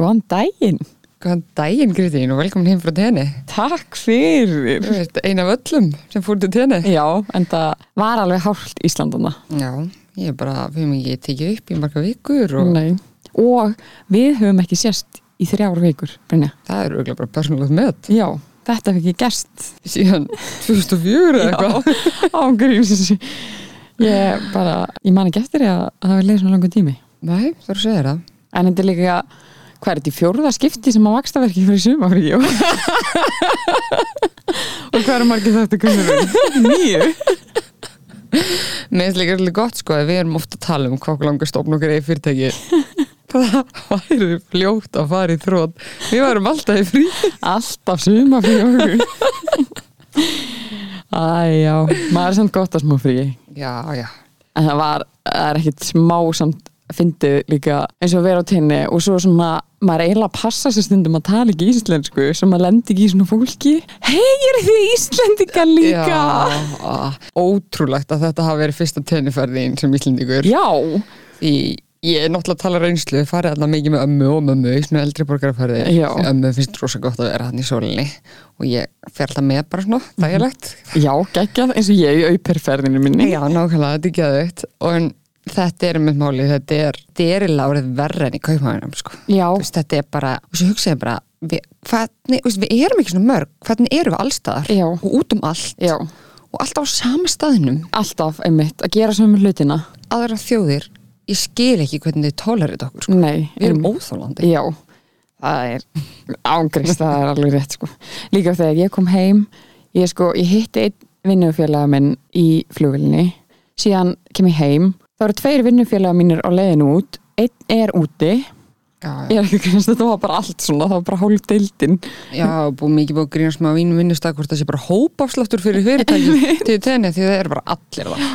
Góðan daginn. Góðan daginn Kristín og velkomin heim frá tenni. Takk fyrir. Þú veist, eina af öllum sem fór til tenni. Já, en það var alveg hálft Íslandana. Já, ég er bara, við höfum ekki tekið upp í marga vikur og Nei. Og við höfum ekki sérst í þrjára vikur, Brynja. það er auðvitað bara persónulegt með Já, þetta hef ekki gerst. síðan 2004 eða eitthvað. ángríms. Ég bara, ég man ekki eftir að að það var leið svona langur tími. Nei, það er að segja það. En þetta er líka, hvað er þetta í fjórða skipti sem að vakstaverki fyrir sumafrí? og hvað er margir þetta kunnur? Nýju. Mér finnst líka alveg gott sko við erum ofta að tala um hvað langar stofn okkur eða fyrirtæki. Það væri fljótt að fara í þrótt. Við varum alltaf í frí. Alltaf sumafrí. Æjá, maður er samt gott að smá frí. Já, já. En það var, það er ekkit smá samt fyndið líka eins og að vera á tenni og svo svona, maður eiginlega að passa sér stundum að tala ekki íslensku sem maður lendi ekki í svona fólki hei, eru þið íslendinga líka? Já, ótrúlegt að þetta hafi verið fyrsta tenniferðin sem Íslendingur. Já, Í, ég er náttúrulega að tala reynslu, farið alltaf mikið með ömmu og mömmu í svona eldri borgarferði. Ömmu finnst rosa gott að vera hann í sólinni og ég fer alltaf með bara svona, þægilegt. já, geggjað eins og ég í auperferðinu minni Já, nákvæmlega, þetta er en þetta er með máli, þetta er, þetta er lárið verra enn í kaupmæðunum, sko. Veist, þetta er bara, og svo hugsaði bara, við, hvernig, veist, við erum ekki svona mörg, hvernig erum við allstaðar Já. og út um allt já, og alltaf á sama staðinum, alltaf einmitt að gera sömu hlutina aðra þjóðir, ég skil ekki hvernig þið tolerið okkur, sko. Nei, Við erum einmitt. óþólandi. Já, það er ángrist, það er alveg rétt sko. Líka þegar ég kom heim ég, sko, ég hitti einn vinnufélaga minn í flugvillinni síðan kem ég heim þá eru tveir vinnufélaga mínir á leiðinu út. Einn er úti. Já, ég er ekki að grunast, þetta var bara allt svona það var bara hálf deildin. Já, búið mikið búið að grínast með að vínum vinnustak hvort það sé bara hópafsláttur fyrir fyrirtæki til tenni því það er bara allir það.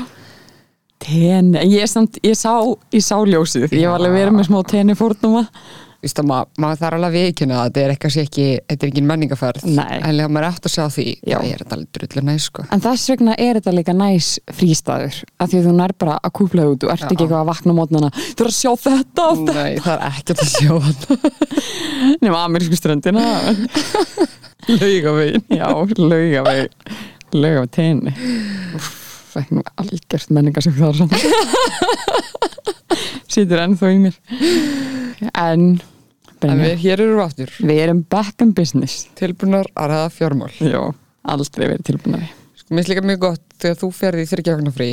tenni, ég, samt, ég sá ég sá ljósið, ég var alveg verið með smá tenni fórnuma Þú veist að ma maður þarf alveg að viðkynna að þetta er eitthvað sé ekki, þetta er ekki menningaferð. Nei. En lega maður eftir að sjá því, Já. það er þetta alveg drullu næs, sko. En þess vegna er þetta líka næs frístæður af því að þú nær bara að kúpla út og ert Já. ekki eitthvað að vakna á mótnana þú er að sjá þetta og þetta Nei, það er ekkert að sjá þetta. nema amerísku ströndina Laugavegin. já, laugaveg laugaveg tenni það er nú algjört menningar sem það er svona sýtur ennþá í mér en, En við, hér eru við aftur, við erum back in business. Tilbúnar að ræða fjármál. já, aldrei verið tilbúinari Sko, mér finnst líka mjög gott þegar þú ferði í þryggjáfna frí.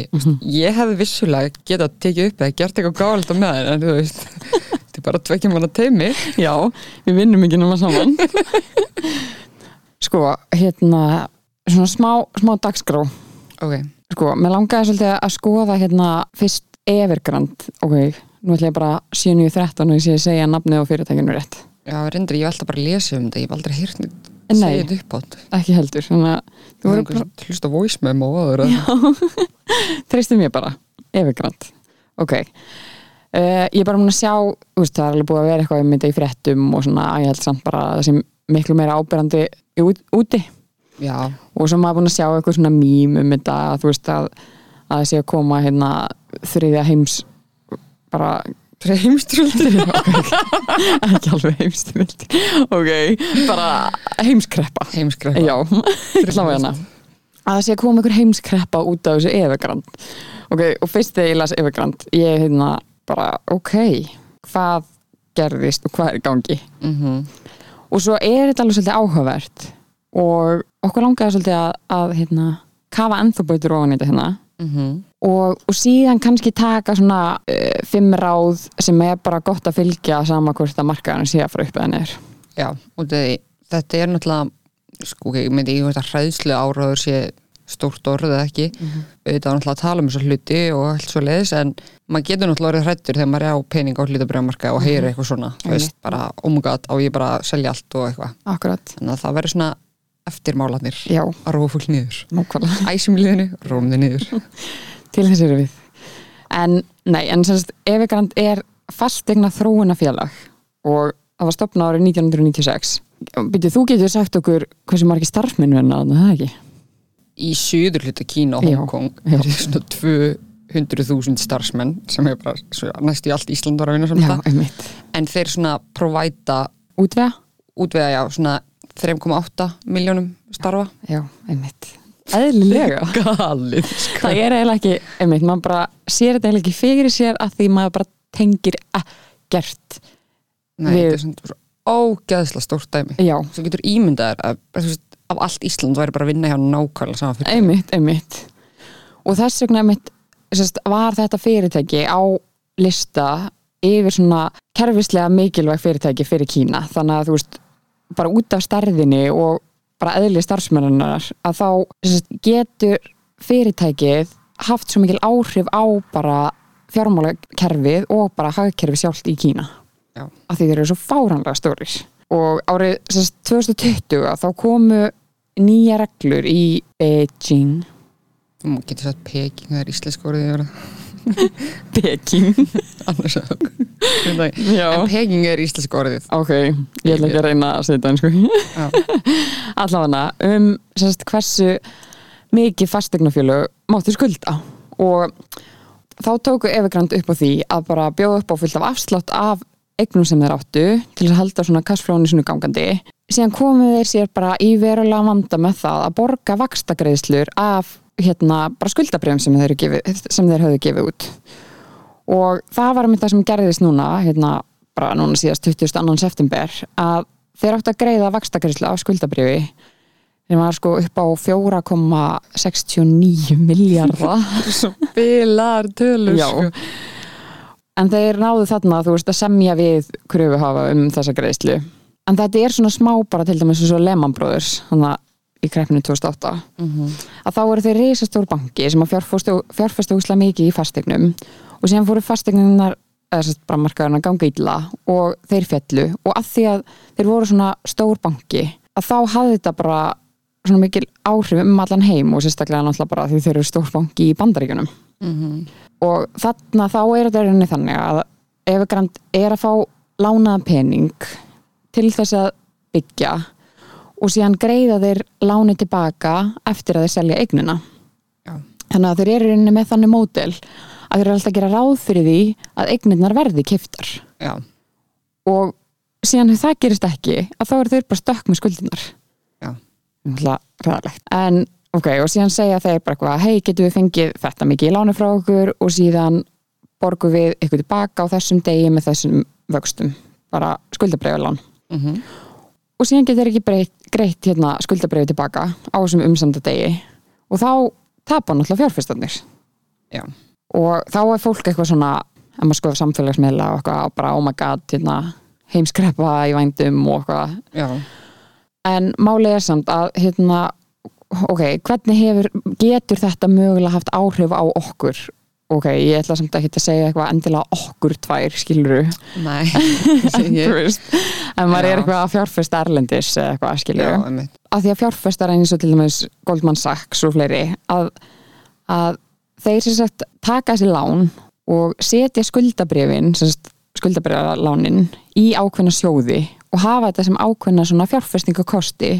Ég hefði vissulega getað tekið upp eða gert eitthvað gáðald á með en þú veist, þetta er bara tvekja manna teimi. já, við vinnum ekki nema saman. Sko, hérna svona smá, smá dagskrá. Ok, sko, mér langaði svolítið að skoða hérna fyrst Evergrand ok, nú ætla ég bara 7.13 og ég sé að segja nafnið á fyrirtækinu rétt. Já, reyndar, ég alltaf bara að lesa um þetta, ég hef aldrei hýrt Nei. segja þetta upp átt. ekki heldur, að þú voru bara, hlusta voice memo og aður að treystu mér bara Evergrand, ok. Uh, ég er bara mun að sjá veist, það er alveg búið að vera eitthvað um þetta í fréttum og svona, að ég held samt bara að það sem miklu meira ábyrrandi út, úti. Já, og svo maður búin að sjá eitthvað svona mím um þetta, þú veist að að það sé að koma hérna þriðja heims bara heimströldi ekki alveg heimstyrjaldi ok, bara heimskreppa. Heimskrepa já, að það sé að koma einhver heimskreppa út af þessu Evergrand ok, og fyrst þegar ég las Evergrand ég hérna bara, ok hvað gerðist og hvað er í gangi? Mm og svo er þetta alveg svolítið áhugavert og okkur langaði svolítið að, að hérna, kafa ennþá bautur ofan í þetta hérna. Mhm. Og, og síðan kannski taka svona uh, fimm ráð sem er bara gott að fylgja sama hvort að markaðan sé að fara upp eða neður Já, og þetta, þetta er náttúrulega sko, ég myndi veist að hræðslu áráður sé stórt orð eða ekki. Auðvitað er náttúrulega að tala um þessar hluti og allt svo leiðis en maður getur náttúrulega orðið hrættur þegar maður er á pening á hlutabrjámarka og heyrir eitthvað svona þú veist, bara, oh my god, á ég bara selja allt og eitthvað. Akkurat, þannig að það verður svona eftirmálanir já, að rófa fólk niður. Nákvæmlega. Æsum í liðinu, rófum þið niður til þess eru við. En, nei, en semst Evergrand er fastegna þróunafélag og það var stopnað árið 1996 Byrju, þú getur sagt okkur hversu margir starfmenn vinna þarna, það ekki? í söður hluta Kína og Já, Hongkong já. er svona tvö 100.000 starfsmenn sem er bara næstu í allt Ísland var að vinna saman já, það en þeir svona provæta útvega, útvega já, svona 3,8 miljónum starfa. Já, einmitt eðlilega. Galið sko. það er eiginlega ekki, einmitt, maður bara sér þetta eiginlega ekki fyrir sér að því maður bara tengir ekkert Nei, þetta er svona svo ógeðsla stórt dæmi. Já, Svo getur ímyndaðar að, veist, af allt Ísland væri bara að vinna hjá nákvæmlega sama fyrir einmitt, einmitt. Og þess vegna einmitt sérst, var þetta fyrirtæki á lista yfir svona kerfislega mikilvæg fyrirtæki fyrir Kína. Þannig að þú veist, bara út af stærðinni og bara eðli starfsmennunar að þá getur fyrirtækið haft svo mikil áhrif á bara fjármálakerfið og bara hagkerfið sjálft í Kína Já. af því þeir eru svo fáranlega stórir og árið sérst, 2020 þá komu nýja reglur í Beijing Þú getur sagt Peking, það er íslensk orðið. Peking. En Peking er íslensk orðið. Ok, ég ætla ekki að reyna að setja sko. Allavega um sérst, hversu mikið fastegnafjölu máttu skulda. Og þá tóku Evergrand upp á því að bara bjóða upp á fullt af afslátt af eignum sem þeir áttu til að halda svona kassflónu sinu gangandi. Síðan komu þeir sér bara í verulega vanda með það að borga vakstagreiðslur af hérna bara skuldabrjöfum sem þeir, gefið, sem þeir höfðu gefið út og það var með það sem gerðist núna hérna bara núna síðast 22. september að þeir áttu að greiða vakstagreiðslu af skuldabrjöfi sem var sko upp á 4,69 miljardar Svo bilar tölur sko. en þeir náðu þarna þú veist að semja við kröfuhafa um þessa greiðslu en þetta er svona smá bara til dæmis eins og Lehman Brothers þannig í kreppinu 2008 að þá eru þeir reisastór banki sem að fjárfæstu úsla mikið í fastegnum og síðan fóru fastegnunar að ganga illa og þeir fjallu og að því að þeir voru svona stór banki að þá hafði þetta bara svona mikil áhrif um allan heim og sérstaklega náttúrulega bara því þeir eru stór banki í bandaríkjunum. Og þarna þá er þetta rauninni þannig að ef Grand er að fá lánaðan pening til þess að byggja og síðan greiða þeir láni tilbaka eftir að þeir selja eignina Já. þannig að þeir eru rauninni með þannig mótel að þeir eru alltaf að gera ráð fyrir því að eignirnar verði kiftar Já. og síðan ef það gerist ekki að þá eru þeir bara stökk með ræðalegt. En ok, og síðan segja þeir bara eitthvað, hei, getum við fengið þetta mikið í láni frá okkur og síðan borgum við eitthvað tilbaka á þessum degi með þessum vöxtum, bara skuldabreiðalán. Mhm. Og síðan getur ekki breytt, greitt hérna skuldabreiði tilbaka á þessum umsamda degi og þá tapa náttúrulega fjárfestarnir. Já. Og þá er fólk eitthvað svona, ef maður skoða samfélagsmiðla og eitthvað, bara, oh my god, hérna, heimskreppa í vændum og eitthvað, Já. en málið er samt að hérna, ok, hvernig hefur getur þetta mögulega haft áhrif á okkur ok, ég ætla samt ekki að segja eitthvað endilega okkur tvær, skiluru Nei. Ég, en maður Já. er eitthvað að fjárfesta erlendis eða eitthvað, já, skiluru einmitt. að því að fjárfestar eins og til dæmis Goldman Sachs og fleiri að, að þeir sem sagt taka þessi lán og setja skuldabrifin skuldabrifalánin í ákveðna sjóði og hafa þetta sem ákveðna svona fjárfestingakosti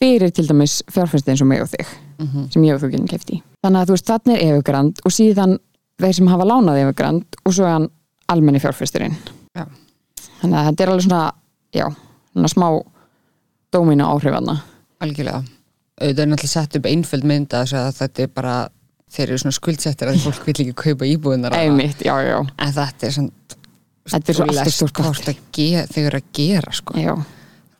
fyrir til dæmis fjárfesti eins og mig og þig Mhm. sem ég og þú getum kefti þannig að þú veist þannig er Evergrand og síðan þeir sem hafa lánað Evergrand og svo er hann almenni fjárfesturinn Já. þannig að þetta er alveg svona já, svona smá dóminu áhrifanna Algjörlega. Auðvitað er náttúrulega sett upp einföld mynd að þess að þetta er bara þeir eru svona skuldsettir að fólk vill ekki kaupa íbúðunar einmitt, já, já, en þetta er svona Þetta er svo allt of stórt hvort að ge- þau eru að gera sko. já.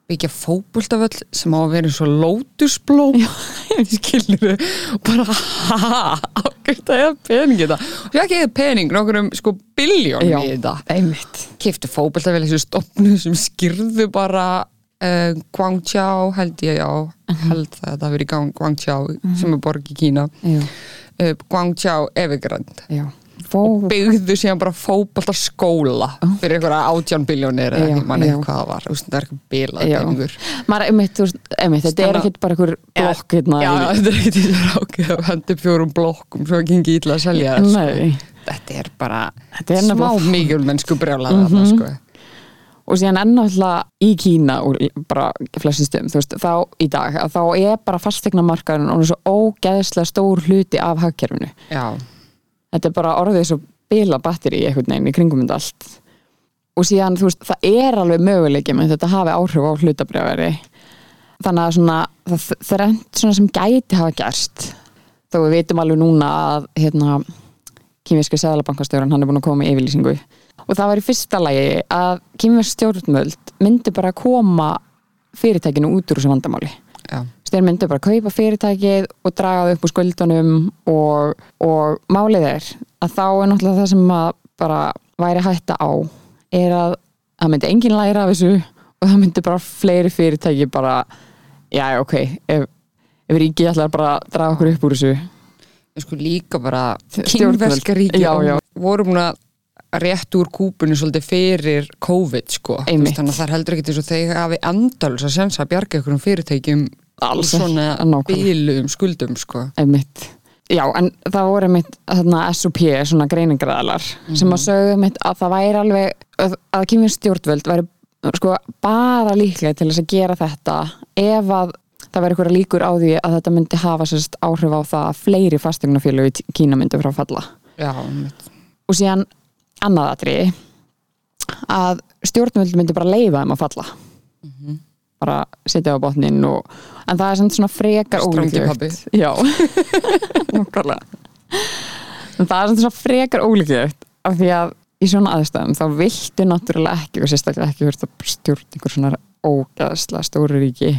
Byggja fótboltavöll sem á að vera eins og lótusblóm. Skilur og bara ha, ákveðt að eða pening í þetta. Og svo ekki eða pening, nokkur um sko biljón í þetta. einmitt. Kiftu fótboltavöll þessu stopnu sem skýrðu bara uh, Guangzhou held ég já. Held það að það hafi verið í gang Guangzhou sem er borg í Kína. Uh, Guangzhou Evergrande. Já. Fó, byggðu síðan bara fótboltaskóla fyrir einhverja átján biljónir eða ekki manni hvað það var, það er eitthvað bilað þetta er ekkit bara einhver blokk þetta er ekki til að hendi fjórum blokkum svo gengi ítla að selja það sko. Nei, Þetta er bara þetta er smá mikilmennsku brjálaða Mhm. sko. og síðan ennáttúrulega í Kína og bara veist, þá í dag þá er bara fastegna markaðurinn og svo ógeðslega stór hluti af hagkerfinu. Já, þetta er bara orðið svo bila batteri í einhvern veginn í kringum þetta allt. Og síðan þú veist, það er alveg möguleiki með þetta hafi áhrif á hlutabrjáðari þannig að svona það þrennt svona sem gæti hafa gerst þó við veitum alveg núna að hérna kýmiski sæðalabankastjóran hann er búin að koma með yfirlýsingu. Og það var í fyrsta lagi að kýmiski stjórnmöld myndi bara að koma fyrirtækinu út úr þessu vandamáli. Já, þeir myndu bara kaupa fyrirtækið og draga það upp úr skuldunum og, og málið er að þá er náttúrulega það sem að bara væri hætta á er að það myndi engin læra af þessu og það myndi bara fleiri fyrirtæki bara, já ok ef, ef ríkið ætlar bara að draga okkur upp úr þessu sko líka bara kynverska ríki Já, já. voru múin að rétt úr kúpunni svolítið fyrir COVID sko Einmitt. þannig að það heldur ekki eins og þeir hafi endalus að sensa að bjarga ykkur um fyrirtækjum Alls svona bíluðum skuldum sko. Einmitt. Já, en það voru þarna, SOP, svona greiningræðalar sem að sögðu einmitt að það væri alveg að, að kemur stjórnvöld væri sko bara líklega til þess að gera þetta ef að það væri eitthvað líkur á því að þetta myndi hafa sérst áhrif á það að fleiri fastegnafélög í Kína myndi frá falla. Já, einmitt. og síðan annað atriði að stjórnvöld myndi bara leifa þeim að falla bara setja á botnin og, en það er samt svona frekar ólíklegt. já. En það er samt svona frekar ólíklegt af því að í svona aðstæðum þá viltu náttúrulega ekki og sérstaklega ekki verið að stjórn einhver svona ógæðslega stóru ríki.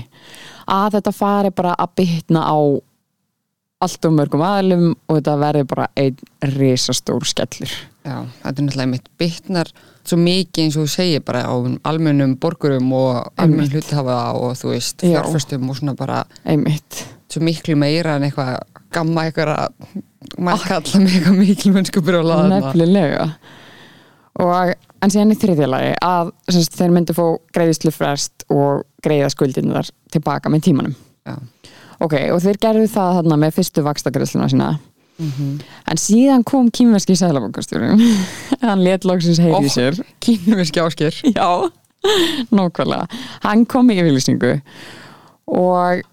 Að þetta fari bara að bytna á allt og mörgum aðlum og þetta verði bara einn risastór skellur. Já, þetta er náttúrulega mitt bytnar svo mikið eins og þú segir bara á almennum borgurum og almenn hluthafa og þú veist, Já. fjárfestum og svona bara einmitt. svo miklu meira en eitthvað gamma eitthvað að maður kalla mig eitthvað miklu mennsku brjóla nefnilega. Og en síðan í þriðjalagi að semst, þeir myndu fá greiðislu frest og greiða skuldinnar tilbaka með tímanum. Já, ok, og þeir gerðu það þarna með fyrstu vakstakræðsluna sína. En síðan kom kýmverski sæðlabankastjórin hann let loksins heyri í sér. kynum við skjáskir já, nákvæmlega. Hann kom í yfirlýsingu. Og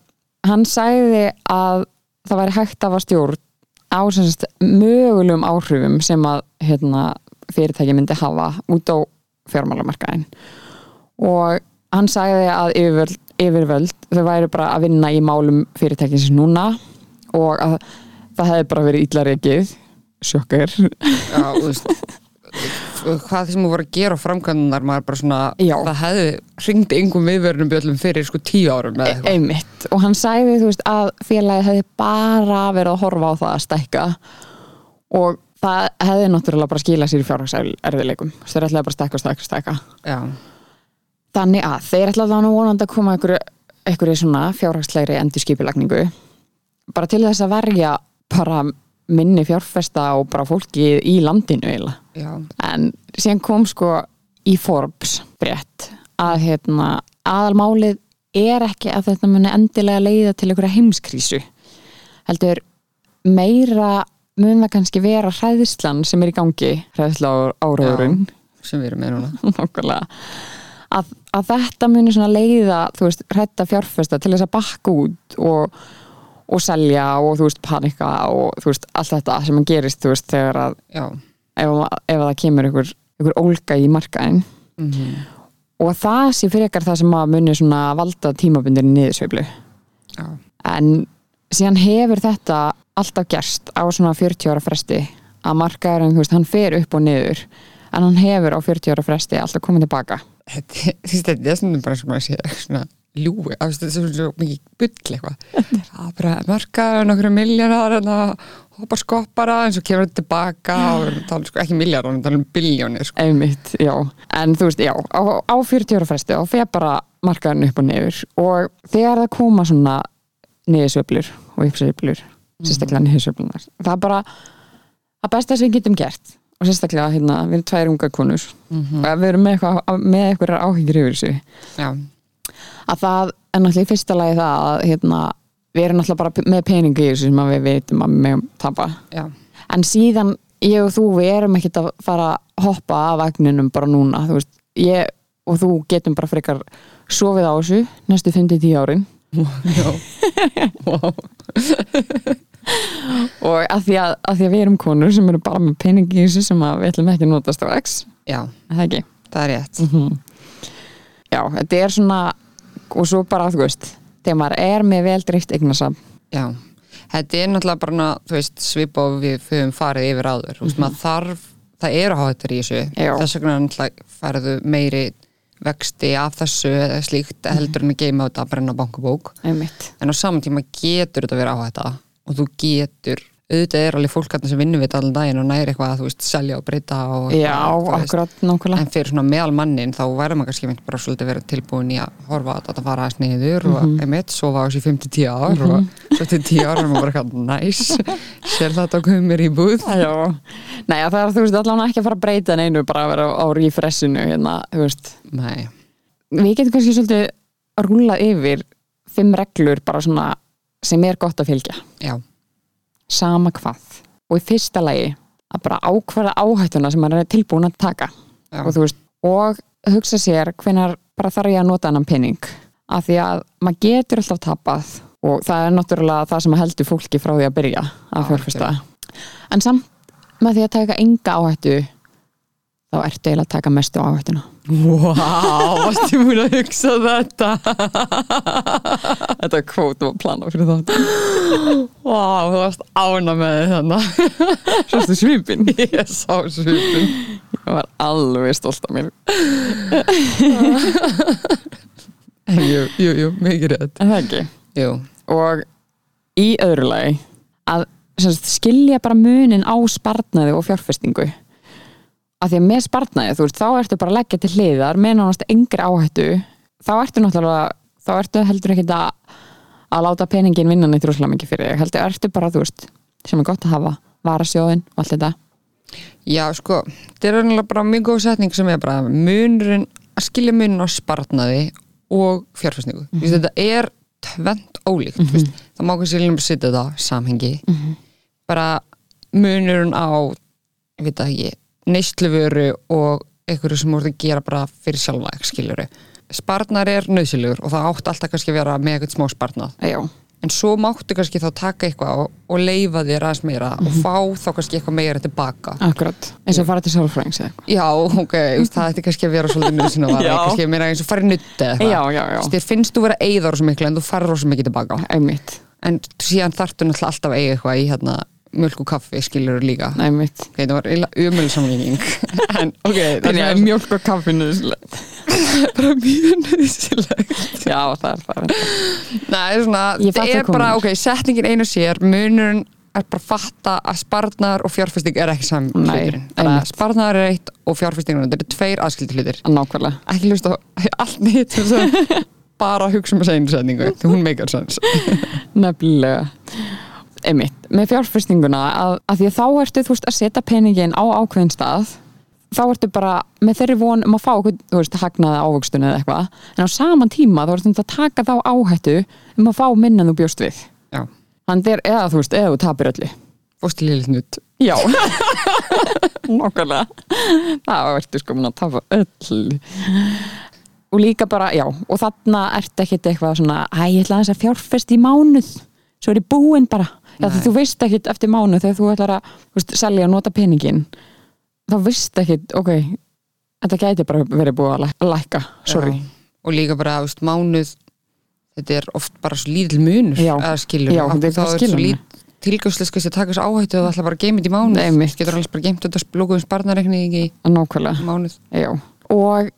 hann sagði að það væri hægt að var stjórn á sem sagt, mögulegum áhrifum sem að hérna, fyrirtæki myndi hafa út á fjármálamarkaðin og hann sagði að yfirvöld, yfirvöld þau væri bara að vinna í málum fyrirtækins núna og að það hefði bara verið illa reikið sjokkar. Já, þú veist hvað þú voru að gera á framkvæmdunar maður bara svona, Já. það hefði ringdi yngum viðvörunum bjöllum fyrir sko tíu árum eða eitthvað. einmitt. Og hann sagði þú veist að félagið hefði bara verið að horfa á það að stækka. Og það hefði náttúrulega bara skilað sér í fjárhagserðileikum þeir ætlaði bara að stækka og stækka og stækka. Já, þannig að þeir ætlaði þannig vonandi að koma einhverju, svona fjárhagslegri endur skipilagningu bara til þess að verja bara minni fjárfesta og bara fólki í landinu eiginlega. Já, en síðan kom sko í Forbes frétt að hérna, aðalmálið er ekki að þetta muni endilega leiða til einhverja heimskrísu. Heldur meira mun það kannski vera hræðislan sem er í gangi hræðisla áraðurinn sem við erum með núna. Nákvæmlega að, að þetta muni svona leiða þú veist, hrætta fjárfesta til þess að bakka út og, og selja og þú veist, panika og þú veist, allt þetta sem að gerist þú veist, þegar að Já, ef, ef það kemur ykkur, ykkur ólga í markaðin mm og það sé frekar það sem að muni svona valda tímabundinni niðursveiflu. En síðan hefur þetta alltaf gerst á svona 40 ára fresti að markaðurinn, þú veist, hann fer upp og niður en hann hefur á 40 ára fresti alltaf komið tilbaka þetta þetta er svona bara sem að sé svona ljúi, þetta er svo mikið bull eitthvað. Það er bara markaður nokkru milljarar en að hoppa skoppara en svo kemur þetta tilbaka og tala, sko, ekki milljarar, að tala um biljónir sko. einmitt, já, en þú veist, já á, á 40 ára fresti og fer bara markaðurinn upp og niður og þegar það koma svona niðursveiflur og uppsveiflur sérstaklega niðursveiflunar það er bara að besta sem við getum gert og sérstaklega hérna, við erum tvær unga konur. Og ef við erum með eitthvað áhyggjur yfir þessu. Að það er náttúrulega í fyrsta lagi það að hérna, við erum náttúrulega bara með peningi í þessu sem við veitum að við megum tapa. Já, en síðan ég og þú við erum ekkert að fara að hoppa af vagninum bara núna veist, ég og þú getum bara frekar sofið á þessu næstu 5-10 árin. Já. Wow. Og að því að, að því að við erum konur sem eru bara með peningi sem að við ætlum ekki að nota strax. Já, er það ekki? Það er rétt. Já, þetta er svona og svo bara, þú veist, þegar maður er með vel drift eignasam Já, þetta er náttúrulega bara veist, svipa og við höfum farið yfir áður, þú veist, maður þarf það eru háhættur í þessu. Þess vegna náttúrulega færðu meiri vexti af þessu eða slíkt heldur en að geima þetta að brenna bankabók. Einmitt, en á saman tíma getur þetta verið áhætta og þú getur auðvitað er alveg fólk sem vinnur við þetta allan daginn og næri eitthvað að þú veist, selja og breyta og já, akkurat nákvæmlega. En fyrir svona meðal mannin þá verður maður kannski bara svolítið verið tilbúin í að horfa að þetta fara aðeins niður og einmitt, sofa á þessi 5-10 ár og svo til 10 ár er maður bara eitthvað næs sér þetta komið mér í búð já, nei, það er þú veist allan ekki að fara að breyta neinu bara að vera á refreshinu hérna, þú veist. Nei, við getum kannski svolítið að rúla yfir fimm reglur bara svona sem er gott að fylgja. Já, sama hvað. Og í fyrsta lagi að bara ákvarða áhættuna sem maður er tilbúin að taka. Og, veist, og hugsa sér hvenar bara þarf ég að nota annan penning af því að maður getur alltaf tapað og það er náttúrulega það sem heldur fólki frá því að byrja að Já, fjárfesta. en samt með því að taka enga áhættu þá ertu eiginlega að taka mestu áhættuna. Vá, varstu múin að hugsa þetta? Þetta er kvót og plana fyrir þátt Vá, þú varst ána með þið þannig Sástu svipin Ég sá svipin Ég var alveg stolt af mér. Jú, jú, jú, mikið rétt. En það ekki? Jú, og í öðru lagi að sagt, skilja bara munin á spartnaði og fjárfestingu af því að með spartnaði þú veist, þá ertu bara að leggja til hliðar með nánast engri áhættu. Þá ertu náttúrulega, þá ertu heldur ekki að, að láta peningin vinna neitt rúslega mikið fyrir þig, heldur ertu bara þú veist, sem er gott að hafa varasjóðin og allt þetta. Já, sko Þetta er reynilega bara mjög góð setning sem er bara munurinn, að skilja munin á spartnaði og fjárfæsningu mm -hmm. Þetta er tvent ólíkt mm -hmm. Það má líka bara setja þetta samhengi. Bara munurinn á ég veit það ekki, neysluvöru og einhverju sem voru að gera bara fyrir sjálfa, skiljuru sparnar er nöðsilegur og það átti alltaf kannski að vera með eitthvað smá sparnað. Já, en svo máttu kannski þá taka eitthvað og, og leifa þér aðeins meira og fá þá kannski eitthvað meira tilbaka. Akkurat, eins og fara til sálfræðings eða eitthvað. Já, ok, það ætti kannski að vera svolítið nöðsinn að vara, Já. kannski meira eins og fara í nutti eða Já, eitthvað já, já, veist, þér finnst þú vera að eigða rosa miklu en þú farir rosa mikið tilbaka. Einmitt, en síðan þarftu náttúrulega alltaf að eiga eitthvað í hérna mjölk og kaffi skilur líka. Einmitt. Ok, það var umölu samlíking en ok, Þannig að er mjólk og kaffinu bara mjög nöðsilegt Já, það er það Nei, svona, það er bara, ok, setningin einu sér. Munurinn er bara að fatta að sparnar og fjárfesting er ekki saman Nei, hluturinn. þannig að sparnar er eitt og fjárfesting er þetta eru tveir aðskildi hlutir. Nákvæmlega. Ekki hlusta á allt nýtt að bara hugsa um þessa einu setningu hún meikar sens Nefnilega Einmitt, með fjárfestinguna að, að því að þá ertu þú veist að setja peningin á ákveðin stað þá ertu bara með þeirri von um að fá þú veist, hagnaði ávöxtun eða eitthvað en á saman tíma þá ertu að taka þá áhættu um að fá minna en þú bjóst við. Já, Þannig er, eða þú veist, eða þú tapir öllu. Fórstu liðlega nutt Já. Nákvæmlega. Það ertu sko mun að tapa öllu. Og líka bara, já og þarna ertu ekkit eitthvað svona æ, ég ætla aðeins að fjárfest í mánuð. Svo er ég búinn bara já, þú veist ekkit eftir mánuð þegar þú ætlar að veist, selja og nota peningin þá veist ekkit, ok þetta gæti bara verið búið að læ- að lækka sorry, og líka bara, þú veist, mánuð þetta er oft bara svo lítil munur er bara þá er svo mig. lít tilgjóðslega að taka þessu áhættu og það ætla bara að geima þetta í mánuð. Nei, getur alveg bara geimt þetta blókuðum sparnareikning í mánuð. Já. og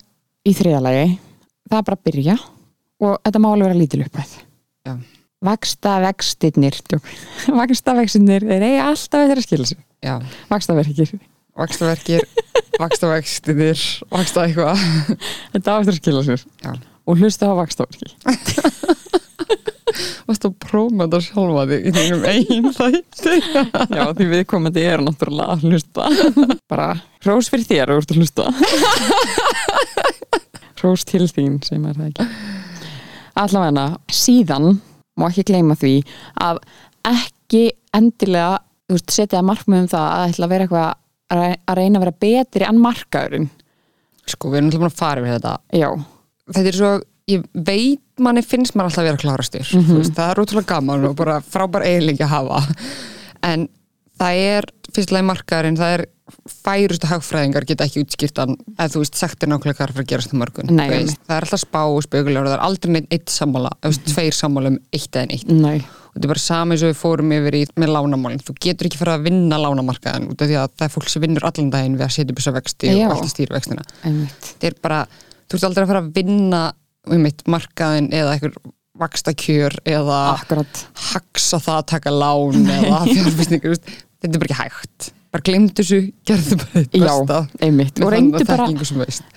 í þriðalagi það er bara að byrja og þetta má alveg vera lítil uppæð. Vaksta vextinnir vaksta vextinnir, þeir eiga alltaf eftir að skila sér. Já, vaksta verkir, vakstaverkir vakstavextinir, vaksta eitthvað. Þetta eftir að skila sér. Já. og hlusta á vaksta verki Varstu að prófa þetta sjálfa þig í þínum eigin þætti? Já, því viðkomandi er náttúrulega að hlusta. Bara hrós fyrir þér að að hlusta. Hrós til þín sem er það ekki. Allavega síðan má ekki gleyma því að ekki endilega veist, setja markmið um það að ætla að vera eitthvað að rey- að reyna að vera betri en markaðurinn. Sko, við erum alltaf búin að fara við þetta. Já, Þetta er svo, ég veit manni finnst maður alltaf að vera klárastur þú veist, það er útrúlega gaman og bara frábær eiginleiki að hafa. En það er fyrstulega markaðurinn það er færustu hagfræðingar geta ekki útskýrtan eða þú veist, sagt er nákvæmlega hvað er að fara að gerast á morgun Nei, veist, það er alltaf spá og spögulegur og það er aldrei neitt eitt sammála, mm -hmm. tveir sammála um eitt eða neitt. Nei, og þetta er bara sami og við fórum yfir í með lánamálin, þú getur ekki fara að vinna lánamarkaðin út af því að það er fólk sem vinnur allan daginn við að setja upp þessa vexti Já. og alltaf stýrvextina þetta er bara, þú ert aldrei að fara að vinna um eitt markaðin eða vaksta kjör eða Akkurat, haksa það að taka lán eða fjárfæsningur, þetta er bara ekki hægt bara glemdu þessu, gerðu bara þitt já, besta. einmitt. Með og reyndu bara,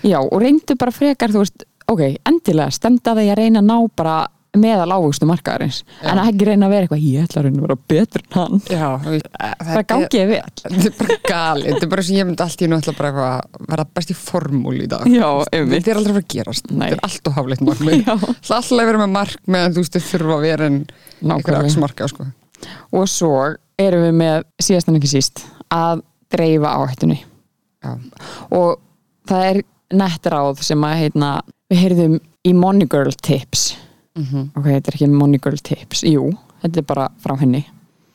já, og reyndu bara frekar, þú veist, ok, endilega stemda það ég að reyna að ná bara meðal ávöxtu markaðarins, Já. en að ekki reyna að vera eitthvað, ég ætla að reyna að vera betur en hann. Já, það gangi vel. þetta er bara gali, þetta er bara sem ég myndi allt í nú ætla bara að vera best í formúl í dag. Já, einmitt. Þetta er aldrei að gerast, Nei. þetta er allt og hafleitt markmið. Já, Það er alltaf að vera með markmið en þú veist þurfa að vera en nákvæmlega. Aksmarka sko. og svo erum við með síðast en ekki síst að dreifa áhættunni. Já. og það er nett ráð sem að heitna, við heyrðum í Money Girl Tips. Mm ok, þetta er ekki Money Girl Tips. Jú, þetta er bara frá henni.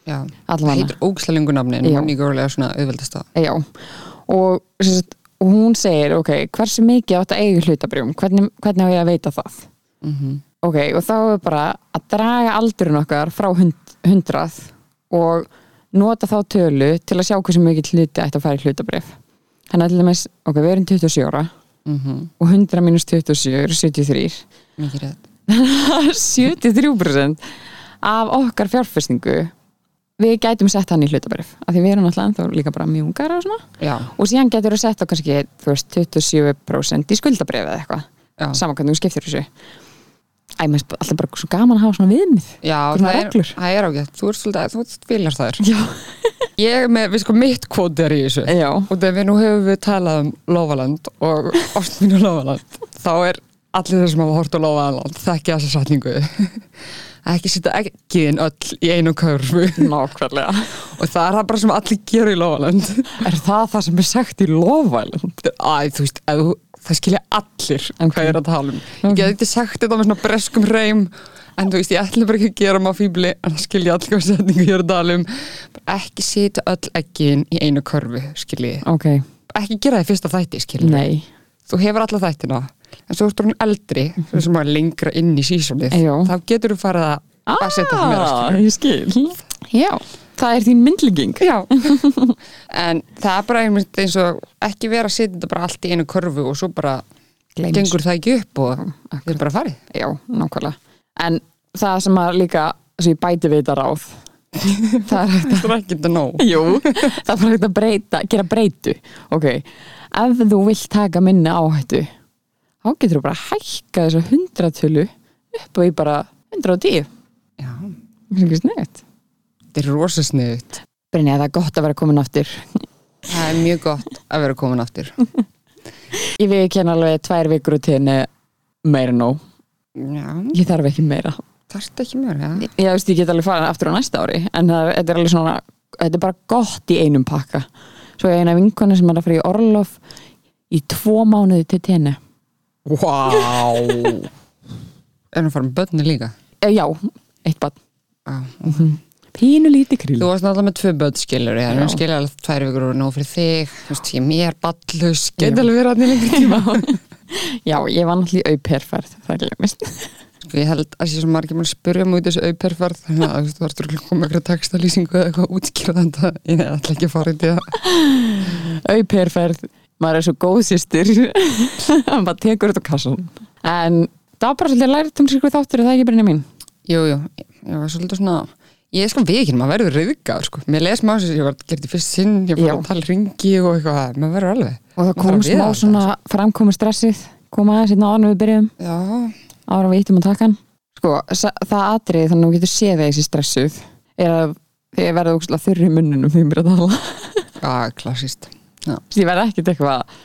Það allavega, heitir ógslælingu nafni en Já. Money Girl er svona auðveldast að já. Og, og hún segir, ok, hversu mikið átt að eiga hlutabrjum, hvernig, hvernig á ég að veita það? Mm ok, og þá er bara að draga aldurinn okkar frá hund, hundrað og nota þá tölu til að sjá hversu mikið hluti ætti að fara í hlutabrif þannig að til dæmis, ok, við erum 27 ára og 100 mínus 27 eru 73 Mikið rétt. 73% af okkar fjárfestingu við gætum sett hann í hlutabrif af því við erum alltaf ennþá líka bara mjúngar og svona. Já, og síðan getur þú sett á kannski þú veist, 27% í skuldabrif eða eitthvað. Saman hvernig þú skiptir þessu Æ, mér finnst alltaf bara svo gaman að hafa svona viðmið. Já það, er, það er ágætt. Þú ert svolítið, þú viljast þær. Já, Ég er með, við sko mitt kvóti er í þessu. Já, og þegar við nú hefum við talað um Lofaland og ástmínu Lofaland þá er allir þeir sem hafa hort á Lofaland þekkja þessa satningu ekki setja ekkiðin öll í einu körfu. Nákvæmlega. Og það er það bara sem allir gera í Lofaland Er það það sem er sagt í lofvælum? Æ, þú veist, að, þú- það skilja allir Ok. hvað ég er að tala um. Ég get ekki sagt þetta með svona breskum reym en þú veist, ég ætla bara ekki að gera maður fýbli en það skilja allir hvað setningu ég er að tala um. Bara ekki setja öll ekkiðin í einu körfu, skilji. Ok, ekki gera það í fyrsta þætti, skilji. Nei. Þú hefur alla þættina en svo ertu hún eldri, mm sem er lengra inn í sísonið, Já. þá getur þú farið að að setja það meira skilur. Ah, ég skil. Já, það er þín myndlíking. Já, en það er bara einmitt eins og ekki vera að setja þetta bara allt í einu körfu og svo bara Gleyms. gengur það ekki upp og það er bara farið. Já, nákvæmlega. En það sem að líka, sem ég bæti við þetta ráð Það er hægt er ekki þetta nóg. Jú, það er bara hægt að breyta, gera breytu. Ok, ef þú vilt taka minni áhættu þá getur þú bara hækka þessa hundratölu upp og í bara 110 Já, Það er ekki sniðt þetta er rosa sniðut. Brynja, það er gott að vera komin aftur Það er mjög gott að vera komin aftur. Ég við kenna alveg tvær vikur út henni meira nóg Já, Ég þarf ekki meira þarft ekki mér, já. Ég veist, ég get alveg farið aftur á næsta ári en það, þetta er alveg svona þetta er bara gott í einum pakka Svo er eina vinkona sem er að fara í Orlof í tvo mánuði til tenni! Erum að fara með börni líka? e, Já, eitt bann Já, Pínu lítið krill Þú varst náttúrulega með tvö börn skilur ég, en skilur alveg tvær vikur og nóg fyrir þig, þú veist, ég er mér ballus, Já. geti alveg verið að lengur tíma. Já, ég var náttúrulega í auperferð það glemist Sko ég held að sé svo margir mann spyrja múið þessu auperferð, þannig að þú varst að koma eitthvað textalýsingu eða eitthvað útskýra þetta, ég ætla ekki að fara í þetta. auperferð, maður er svo góð sýstir hann bara tekur þetta kassan en það var bara svolítið lært um sér þáttur er það ekki Brynja mín? Jú, jú, ég var svolítið svona, ég er sko vikinn, maður verður rauðgar, sko. Mér les maður sem ég var gert í fyrst sinn, ég fór Já. að tala ringi og eitthvað, maður verður alveg. og það kom smá svona framkomi stressið kom aðeins hérna áður við byrjum Já, áður við íttum að taka hann sko, það atrið þannig að þú getur séð þessi stressuð er að þið verða úkslega þurri munnunum því byrja að tala já, klassist. Ég verða ekkert eitthvað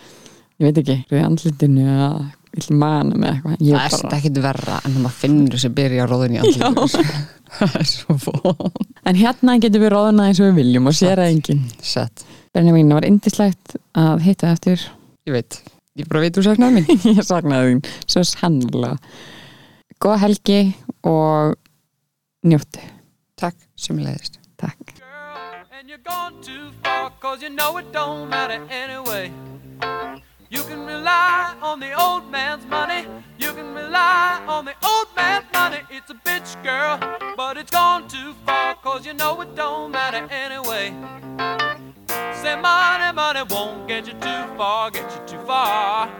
ég veit ekki, við andlitinu eða vill manum eða eitthvað. Ég Það er bara... ekkit verra en þegar maður finnur þessi byrja róðin í andlíður. Það er svo fóð. en hérna getur við róðuna eins og við viljum og sér að enginn. Sett. Benni mín, það var indislegt að hitta eftir Ég veit, ég bara veit þú saknaði mín. ég saknaði þín svo sannlega góða helgi og njóttu. Takk sem leiðist Takk. Girl, You can rely on the old man's money, you can rely on the old man's money. It's a bitch, girl, but it's gone too far, cause you know it don't matter anyway. Say money, money won't get you too far, get you too far.